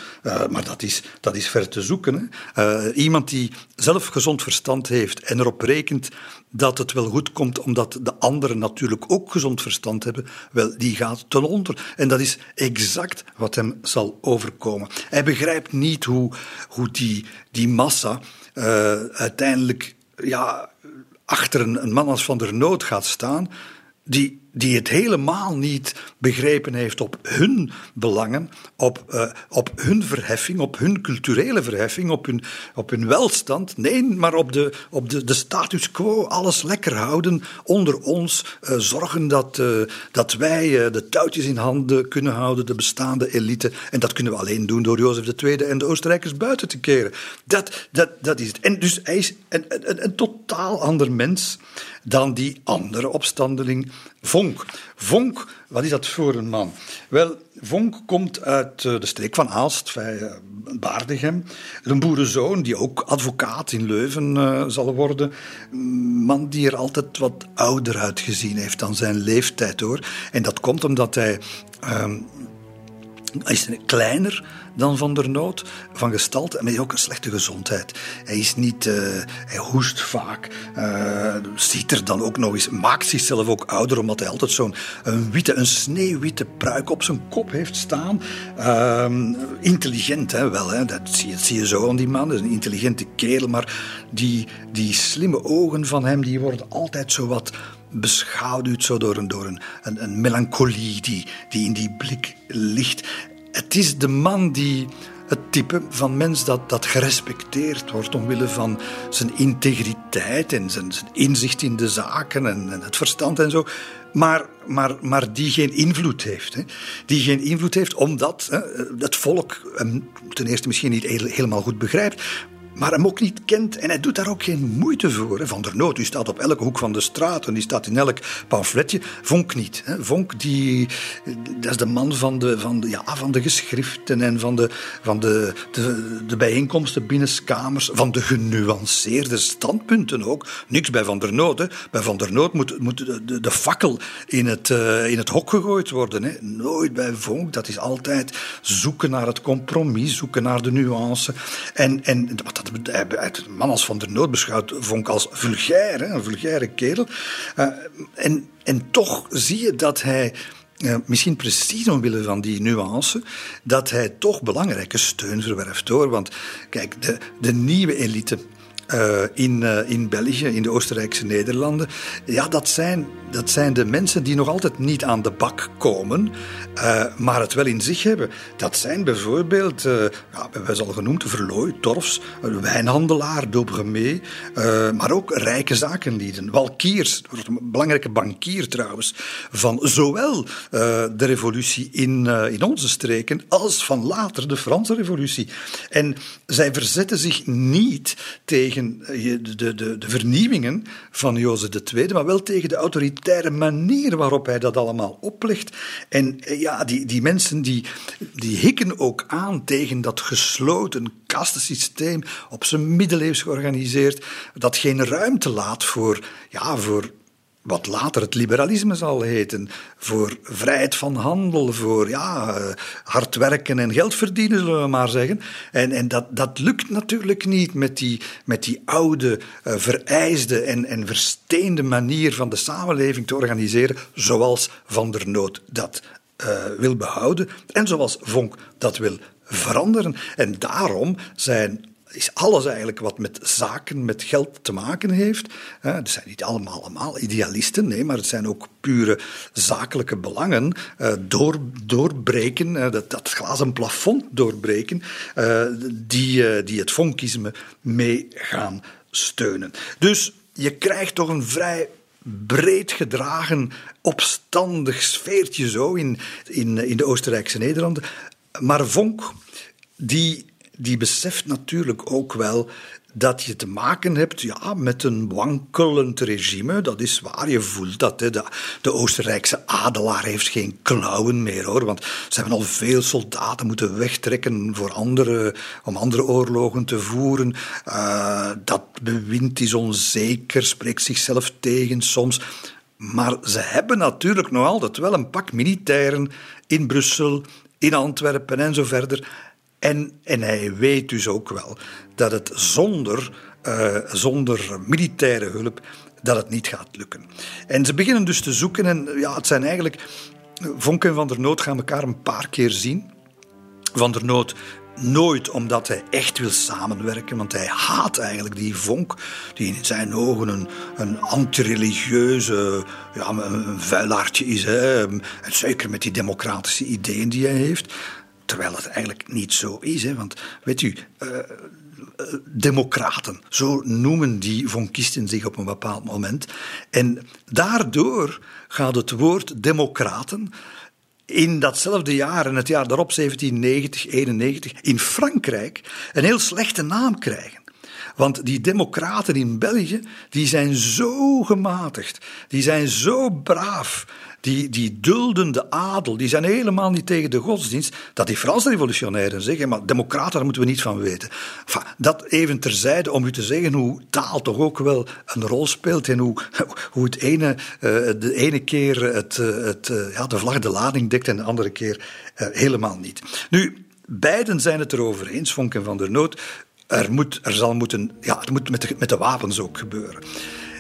maar dat is, dat is ver te zoeken. Hè? iemand die zelf gezond verstand heeft en erop rekent dat het wel goed komt omdat de anderen natuurlijk ook gezond verstand hebben, wel, die gaat ten onder. En dat is exact wat hem zal overkomen. Hij begrijpt niet hoe, hoe die, die massa uh, uiteindelijk ja, achter een, een man als Van der Noot gaat staan, die die het helemaal niet begrepen heeft op hun belangen, op, uh, op hun verheffing, op hun culturele verheffing, op hun, op hun welstand. Nee, maar op de, op de, de status quo, alles lekker houden onder ons, uh, zorgen dat, uh, dat wij de touwtjes in handen kunnen houden, de bestaande elite. En dat kunnen we alleen doen door Jozef II en de Oostenrijkers buiten te keren. Dat, dat, dat is het. En dus hij is een, een, een totaal ander mens dan die andere opstandeling Vonk. Wat is dat voor een man? Wel, Vonk komt uit eh, de streek van Aalst, bij eh, Baardegem. Een boerenzoon die ook advocaat in Leuven uh, zal worden. Een man die er altijd wat ouder uitgezien heeft dan zijn leeftijd hoor. En dat komt omdat hij. Uh, hij is kleiner dan Van der Noot, van gestalte, maar hij ook een slechte gezondheid. Hij is niet, uh, hij hoest vaak, uh, ziet er dan ook nog eens, maakt zichzelf ook ouder, omdat hij altijd zo'n witte, een sneeuwwitte pruik op zijn kop heeft staan. Uh, intelligent, hè, wel, hè, dat zie je, zie je zo aan die man, dat is een intelligente kerel, maar die, die slimme ogen van hem, die worden altijd zo wat beschaduwd zo door een, door een, een, melancholie die, die in die blik ligt. Het is de man die het type van mens dat, dat gerespecteerd wordt omwille van zijn integriteit en zijn, inzicht in de zaken en, en, het verstand en zo. Maar, maar, maar die geen invloed heeft. Hè. Die geen invloed heeft omdat hè, het volk hem ten eerste misschien niet helemaal goed begrijpt maar hem ook niet kent. En hij doet daar ook geen moeite voor. Van der Noot, die staat op elke hoek van de straat en die staat in elk pamfletje. Vonk niet. Vonk, die, dat is de man van de, van de, ja, van de geschriften en van, de, van de, de, de bijeenkomsten binnenskamers, van de genuanceerde standpunten ook. Niks bij Van der Noot. Bij Van der Noot moet, moet de, de, fakkel in het, uh, in het hok gegooid worden. Hè. Nooit bij Vonk. Dat is altijd zoeken naar het compromis, zoeken naar de nuance. En, en wat een man als Van der Noot beschouwt, vond als vulgair, hè, een vulgaire kerel. Uh, en, en toch zie je dat hij. Uh, misschien precies omwille van die nuance, dat hij toch belangrijke steun verwerft hoor. Want kijk, de, de nieuwe elite uh, in, in België, in de Oostenrijkse Nederlanden. Ja, dat zijn, dat zijn de mensen die nog altijd niet aan de bak komen, uh, maar het wel in zich hebben. Dat zijn bijvoorbeeld, ja, we hebben al genoemd, Verlooy, Torfs, wijnhandelaar, Dobremee, maar ook rijke zakenlieden. Walkiers, een belangrijke bankier trouwens, van zowel de revolutie in, in onze streken als van later de Franse revolutie. En zij verzetten zich niet tegen de, de, de vernieuwingen van Jozef II, maar wel tegen de autoritaire manier waarop hij dat allemaal oplegt. En eh, ja, die, die mensen die, die hikken ook aan tegen dat gesloten kastensysteem, op zijn middeleeuws georganiseerd, dat geen ruimte laat voor, ja, voor wat later het liberalisme zal heten, voor vrijheid van handel, voor ja, hard werken en geld verdienen, zullen we maar zeggen. En, en dat, dat lukt natuurlijk niet met die, met die oude, uh, vereisde en, en versteende manier van de samenleving te organiseren, zoals Van der Noot dat uh, wil behouden en zoals Vonk dat wil veranderen. En daarom zijn is alles eigenlijk wat met zaken, met geld te maken heeft. Het zijn niet allemaal, allemaal idealisten, nee, maar het zijn ook pure zakelijke belangen. Eh, door, doorbreken, dat, dat glazen plafond doorbreken, eh, die, eh, die het fonkisme mee gaan steunen. Dus je krijgt toch een vrij breed gedragen, opstandig sfeertje zo in, in, in de Oostenrijkse Nederlanden. Maar Vonk, die die beseft natuurlijk ook wel dat je te maken hebt ja, met een wankelend regime. Dat is waar, je voelt dat. Hè. De, de Oostenrijkse adelaar heeft geen klauwen meer, hoor. Want ze hebben al veel soldaten moeten wegtrekken voor andere, om andere oorlogen te voeren. Uh, dat bewind is onzeker, spreekt zichzelf tegen soms. Maar ze hebben natuurlijk nog altijd wel een pak militairen in Brussel, in Antwerpen en zo verder. En, en hij weet dus ook wel dat het zonder, uh, zonder militaire hulp dat het niet gaat lukken. En ze beginnen dus te zoeken en ja, het zijn eigenlijk Vonk en Van der Noot gaan elkaar een paar keer zien. Van der Noot nooit omdat hij echt wil samenwerken, want hij haat eigenlijk die vonk, die in zijn ogen een, een antireligieuze, ja, een vuilaardje is. Hè. En zeker met die democratische ideeën die hij heeft. Terwijl het eigenlijk niet zo is, hè. want weet u. Uh, democraten, zo noemen die vonkisten zich op een bepaald moment. En daardoor gaat het woord democraten in datzelfde jaar, en het jaar daarop, 1790, 91, in Frankrijk een heel slechte naam krijgen. Want die democraten in België, die zijn zo gematigd, die zijn zo braaf, die, die adel, die zijn helemaal niet tegen de godsdienst, dat die Franse revolutionairen zeggen, maar democraten, daar moeten we niet van weten. Dat even terzijde om u te zeggen hoe taal toch ook wel een rol speelt en hoe, (laughs) hoe het ene, uh, de ene keer het, uh, het, uh, ja, de vlag de lading dekt en de andere keer helemaal niet. Nu, beiden zijn het erover eens, Vonk en Van der Noot, er, moet, er zal moeten, ja, het moet met met de wapens ook gebeuren.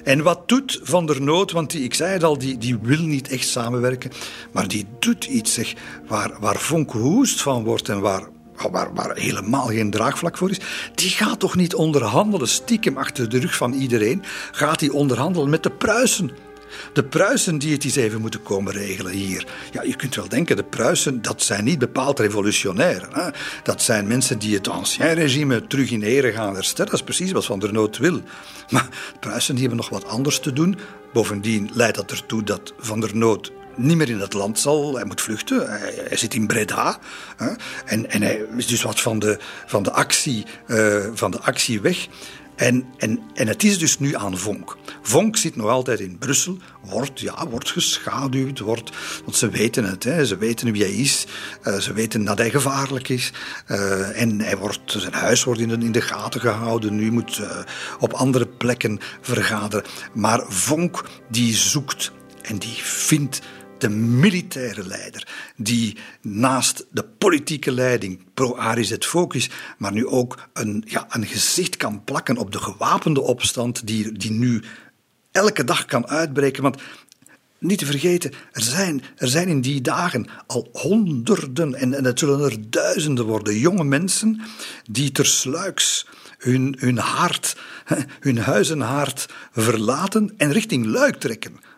En wat doet Van der Noot, want die, ik zei het al, die, die wil niet echt samenwerken, maar die doet iets zeg, waar, waar Vonk hoest van wordt en waar, waar, helemaal geen draagvlak voor is, die gaat toch niet onderhandelen stiekem achter de rug van iedereen, gaat die onderhandelen met de Pruisen. De Pruisen die het eens even moeten komen regelen hier. Ja, je kunt wel denken, de Pruisen, dat zijn niet bepaald revolutionair. Hè? Dat zijn mensen die het ancien regime terug in ere gaan herstellen. Dat is precies wat Van der Noot wil. Maar de Pruisen die hebben nog wat anders te doen. Bovendien leidt dat ertoe dat Van der Noot niet meer in het land zal. Hij moet vluchten. Hij, zit in Breda. Hè? En, en hij is dus wat van de, van de, actie, uh, van de actie weg. En, en, en het is dus nu aan Vonk. Vonk zit nog altijd in Brussel, wordt, ja, wordt geschaduwd, wordt, want ze weten het, hè, ze weten wie hij is, uh, ze weten dat hij gevaarlijk is. Uh, en hij wordt, zijn huis wordt in de, in de gaten gehouden, nu moet uh, op andere plekken vergaderen. Maar Vonk die zoekt en die vindt de militaire leider, die naast de politieke leiding, pro-Aris het focus, maar nu ook een, ja, een gezicht kan plakken op de gewapende opstand die, die nu elke dag kan uitbreken. Want niet te vergeten, er zijn, er zijn in die dagen al honderden, en, en het zullen er duizenden worden, jonge mensen die tersluiks hun, hun hart, (laughs) hun huis en haard verlaten en richting Luik trekken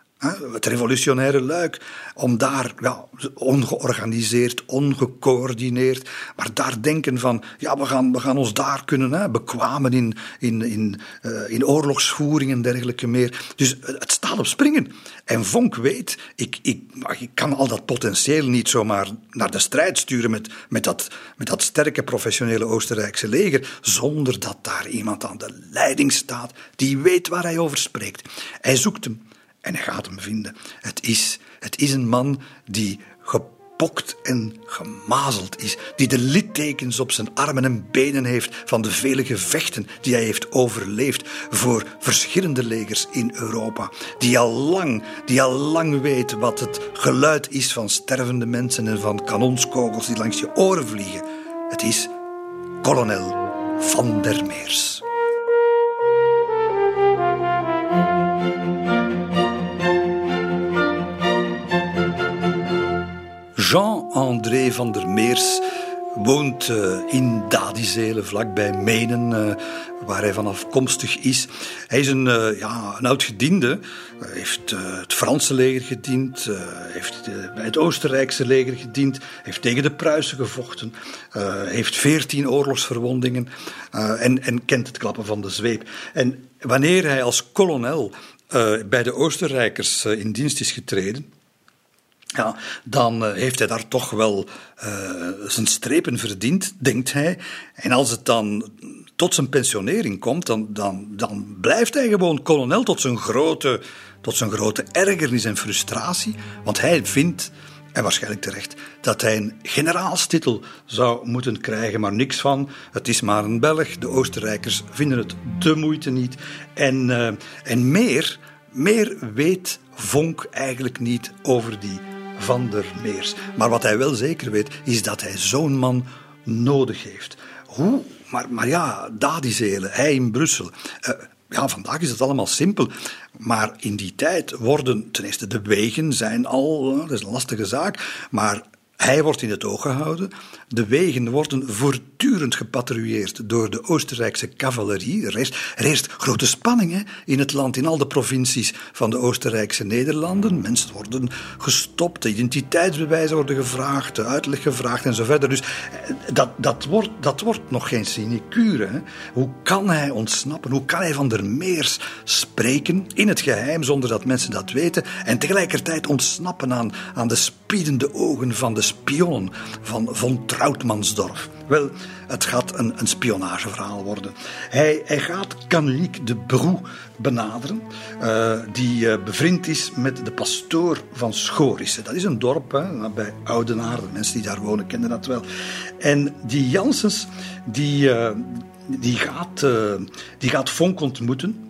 het revolutionaire luik, om daar ja, ongeorganiseerd, ongecoördineerd, maar daar denken van, ja, we gaan, we gaan ons daar kunnen hè, bekwamen in, in, in, uh, in oorlogsvoering en dergelijke meer. Dus het staat op springen. En Vonk weet, ik, ik, ik kan al dat potentieel niet zomaar naar de strijd sturen met, met, dat, met dat sterke professionele Oostenrijkse leger, zonder dat daar iemand aan de leiding staat die weet waar hij over spreekt. Hij zoekt hem. En hij gaat hem vinden. Het is, het is een man die gepokt en gemazeld is, die de littekens op zijn armen en benen heeft van de vele gevechten die hij heeft overleefd voor verschillende legers in Europa, die al lang, die al lang weet wat het geluid is van stervende mensen en van kanonskogels die langs je oren vliegen. Het is kolonel Van der Meers. Jean-André van der Meers woont uh, in Dadizelen, vlakbij Menen, uh, waar hij van afkomstig is. Hij is een, uh, ja, een oud gediende. Hij heeft het Franse leger gediend, heeft bij het Oostenrijkse leger gediend, heeft tegen de Pruisen gevochten, heeft veertien oorlogsverwondingen en, en kent het klappen van de zweep. En wanneer hij als kolonel bij de Oostenrijkers in dienst is getreden, ja, dan eh, heeft hij daar toch wel uh, zijn strepen verdiend, denkt hij. En als het dan tot zijn pensionering komt, dan, dan, dan blijft hij gewoon kolonel tot zijn, grote, tot zijn grote ergernis en frustratie. Want hij vindt, en waarschijnlijk terecht, dat hij een generaalstitel zou moeten krijgen, maar niks van. Het is maar een Belg. De Oostenrijkers vinden het de moeite niet. En, uh, en meer, meer weet Vonk eigenlijk niet over die van der Meers. Maar wat hij wel zeker weet, is dat hij zo'n man nodig heeft. Hoe? Maar, maar ja, Dadizelen, hij in Brussel. Uh, ja, vandaag is het allemaal simpel. Maar in die tijd worden ten eerste de wegen zijn al, dat is een lastige zaak, maar hij wordt in het oog gehouden. De wegen worden voortdurend gepatrouilleerd door de Oostenrijkse cavalerie. Er is, er is grote spanning in het land, in al de provincies van de Oostenrijkse Nederlanden. Mensen worden gestopt, de identiteitsbewijzen worden gevraagd, uitleg gevraagd en zo verder. Dus eh, dat, dat, wordt, dat wordt nog geen sinecure. Hoe kan hij ontsnappen? Hoe kan hij van der Meers spreken in het geheim zonder dat mensen dat weten en tegelijkertijd ontsnappen aan, aan de spiedende ogen van de spionnen van von Trautmansdorf. Wel, het gaat een, een spionageverhaal worden. Hij, hij gaat Canlique de Broe benaderen, uh, die uh, bevriend is met de pastoor van Schorissen. Dat is een dorp hè, bij Oudenaar. De mensen die daar wonen kennen dat wel. En die Janssens, die, uh, die, gaat, die gaat Vonk ontmoeten.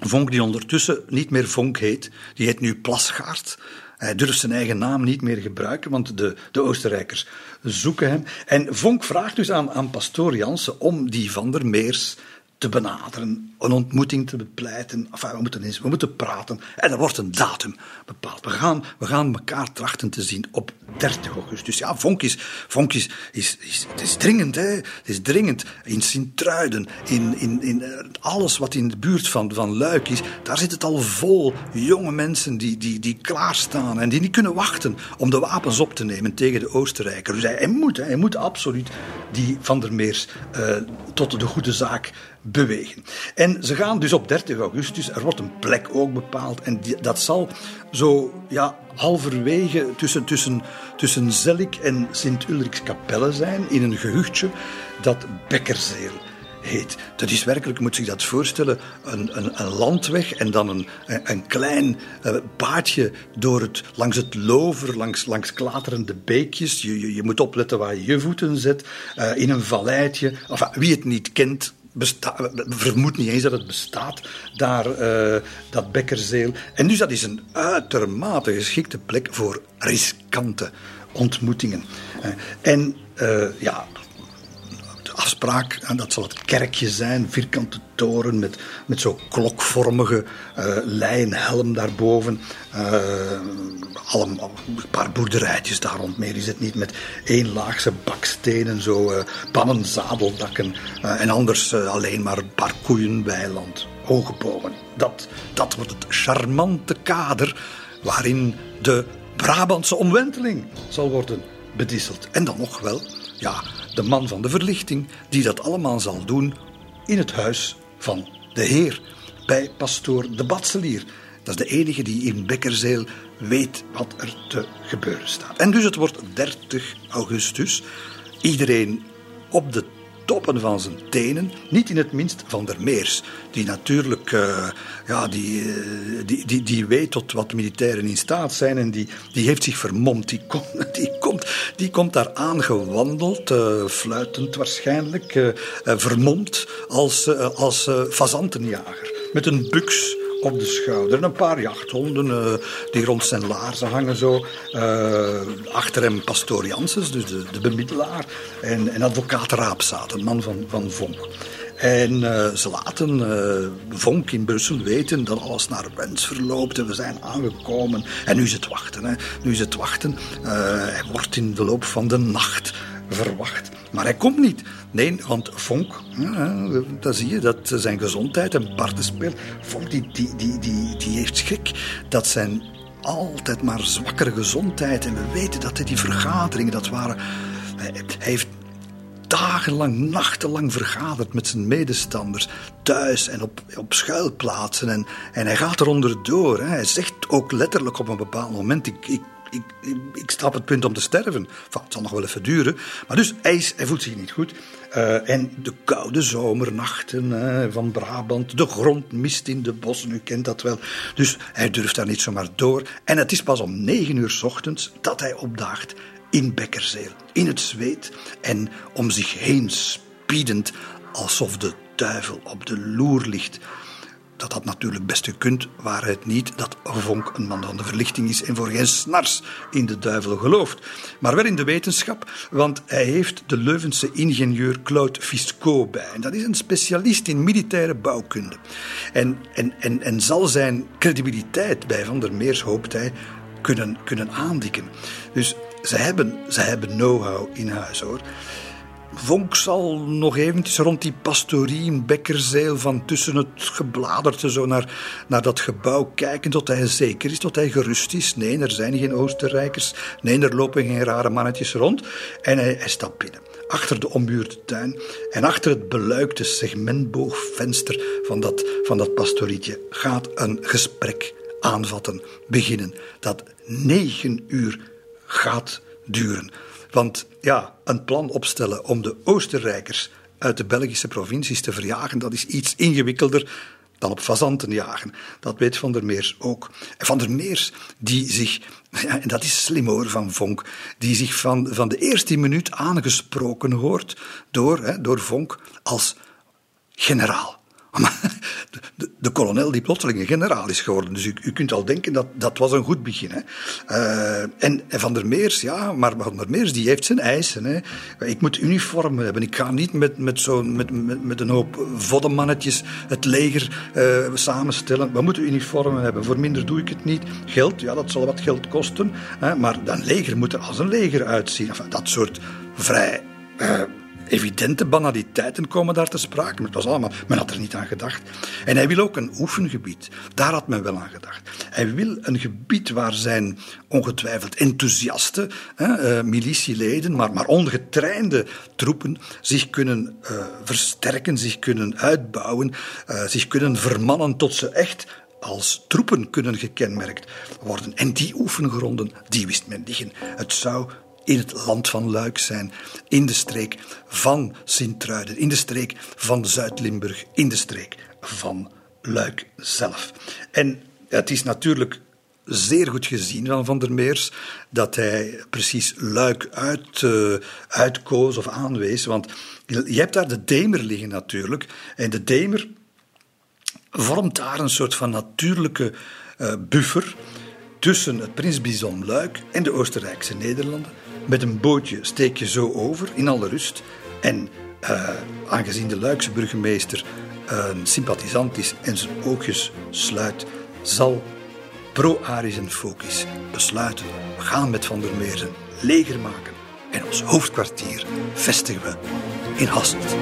Vonk die ondertussen niet meer Vonk heet, die heet nu Plasgaard. Hij durft zijn eigen naam niet meer gebruiken, want de, de Oostenrijkers zoeken hem. En Vonk vraagt dus aan, aan pastoor Jansen om die Van der Meers te benaderen, een ontmoeting te bepleiten. Enfin, we moeten, eens, we moeten praten. En er wordt een datum bepaald. We gaan, we gaan elkaar trachten te zien op 30 augustus. Ja, Vonk is, is, is, is, het is dringend, hè. Het is dringend. In Sint-Truiden, in, in, in eh, alles wat in de buurt van, van Luik is, daar zit het al vol jonge mensen die, die, die klaarstaan en die niet kunnen wachten om de wapens op te nemen tegen de Oostenrijkers. Dus hij, moet, hij moet absoluut die Van der Meers uh, tot de goede zaak bewegen. En ze gaan dus op 30 augustus, er wordt een plek ook bepaald en dat zal zo ja, halverwege tussen, tussen, tussen Zellik en Sint-Ulrikskapelle zijn, in een gehuchtje dat Bekkerzeel heet. Dat is werkelijk, moet zich dat voorstellen, een, een, een landweg en dan een, een klein uh, paadje door het, langs het lover, langs, langs klaterende beekjes. Je, je, moet opletten waar je je voeten zet, uh, in een valleitje. Enfin, wie het niet kent, besta- vermoedt niet eens dat het bestaat, daar, uh, dat Bekkerzeel. En dus dat is een uitermate geschikte plek voor riskante ontmoetingen. Uh, en uh, ja, afspraak, en dat zal het kerkje zijn, vierkante toren met, met zo'n klokvormige lijnhelm daarboven. allemaal een paar boerderijtjes daar rond. Meer is het niet met eenlaagse bakstenen, zo uh, pannenzadeldakken uh, en anders uh, alleen maar een paar hoge bomen. Dat, dat wordt het charmante kader waarin de Brabantse omwenteling zal worden bedisseld. En dan nog wel, ja, de man van de verlichting die dat allemaal zal doen in het huis van de Heer bij pastoor de Batselier. Dat is de enige die in Bekkerzeel weet wat er te gebeuren staat. En dus het wordt 30 augustus. Iedereen op de toppen van zijn tenen. Niet in het minst van der Meers, die natuurlijk uh, ja, die, uh, die, die, die weet tot wat militairen in staat zijn en die, die heeft zich vermomd. Die, kom, (laughs) die, komt, die komt daar aangewandeld, uh, fluitend waarschijnlijk, vermomd als, als fazantenjager. Met een buks op de schouder. En een paar jachthonden uh, die rond zijn laarzen hangen zo. Uh, achter hem pastoor Janssens, dus de, de bemiddelaar. En, en advocaat Raapzaat, een man van, van Vonk. En uh, ze laten Vonk in Brussel weten dat alles naar wens verloopt en we zijn aangekomen. En nu is het wachten. Hè. Nu is het wachten. hij wordt in de loop van de nacht verwacht. Maar hij komt niet. Nee, want Vonk, dat zie je, dat zijn gezondheid een parten speelt. Vonk die, die, die, die, die heeft schrik dat zijn altijd maar zwakkere gezondheid. En we weten dat die vergaderingen, dat waren... Hij heeft dagenlang, nachtenlang vergaderd met zijn medestanders. Thuis en op, op schuilplaatsen. En, en hij gaat eronder door. Hij zegt ook letterlijk op een bepaald moment... Ik, ik ik, ik, ik, sta op het punt om te sterven. Enfin, het zal nog wel even duren. Maar dus, hij, is, hij voelt zich niet goed. Uh, en de koude zomernachten uh, van Brabant, de grond mist in de bossen, u kent dat wel. Dus hij durft daar niet zomaar door. En het is pas om negen uur ochtends dat hij opdaagt in Bekkerzeel, in het zweet en om zich heen spiedend, alsof de duivel op de loer ligt. Dat had natuurlijk best gekund, waar het niet dat Vonk een man van de verlichting is en voor geen snars in de duivel gelooft. Maar wel in de wetenschap, want hij heeft de Leuvense ingenieur Claude Fiscot bij. En dat is een specialist in militaire bouwkunde. En, en, en, en zal zijn credibiliteit bij Van der Meers, hoopt hij, kunnen, kunnen aandikken. Dus ze hebben, ze hebben know-how in huis hoor. Vonk zal nog eventjes rond die pastorie in Bekkerzeel van tussen het gebladerte zo naar, naar dat gebouw kijken tot hij zeker is, tot hij gerust is. Nee, er zijn geen Oostenrijkers. Nee, er lopen geen rare mannetjes rond. En hij, hij stapt binnen. Achter de ommuurde tuin en achter het beluikte segmentboogvenster van dat, van dat pastorietje gaat een gesprek aanvatten, beginnen. Dat negen uur gaat duren. Want ja, een plan opstellen om de Oostenrijkers uit de Belgische provincies te verjagen, dat is iets ingewikkelder dan op fazanten jagen. Dat weet Van der Meers ook. En Van der Meers, die zich, (laughs) ja, en dat is slim hoor van Vonk, die zich van, van de eerste minuut aangesproken hoort door, hè, door Vonk als generaal. De, de, de, kolonel die plotseling een generaal is geworden. Dus u, u kunt al denken dat dat was een goed begin. Hè. Uh, en, Van der Meers, ja, maar Van der Meers die heeft zijn eisen. Hè. Ik moet uniformen hebben. Ik ga niet met, met, zo, met, met, een hoop voddemannetjes het leger uh, samenstellen. We moeten uniformen hebben. Voor minder doe ik het niet. Geld, ja, dat zal wat geld kosten. Hè. Maar een leger moet er als een leger uitzien. Dat soort vrij... Uh, evidente banaliteiten komen daar te sprake. Het was allemaal, men had er niet aan gedacht. En hij wil ook een oefengebied. Daar had men wel aan gedacht. Hij wil een gebied waar zijn ongetwijfeld enthousiaste hè, uh, militieleden, maar, maar ongetrainde troepen zich kunnen uh, versterken, zich kunnen uitbouwen, uh, zich kunnen vermannen tot ze echt als troepen kunnen gekenmerkt worden. En die oefengronden, die wist men liggen. Het zou in het land van Luik zijn, in de streek van Sint-Truiden, in de streek van Zuid-Limburg, in de streek van Luik zelf. En het is natuurlijk zeer goed gezien van Van der Meers dat hij precies Luik uit, uh, uitkoos of aanwees. Want je hebt daar de Demer liggen natuurlijk. En de Demer vormt daar een soort van natuurlijke uh, buffer tussen het Prins Bison Luik en de Oostenrijkse Nederlanden. Met een bootje steek je zo over in alle rust. En uh, aangezien de Luikse burgemeester een sympathisant is en zijn oogjes sluit, zal pro-Aris en Focus besluiten: we gaan met Van der Meer een leger maken en ons hoofdkwartier vestigen we in Hasselt.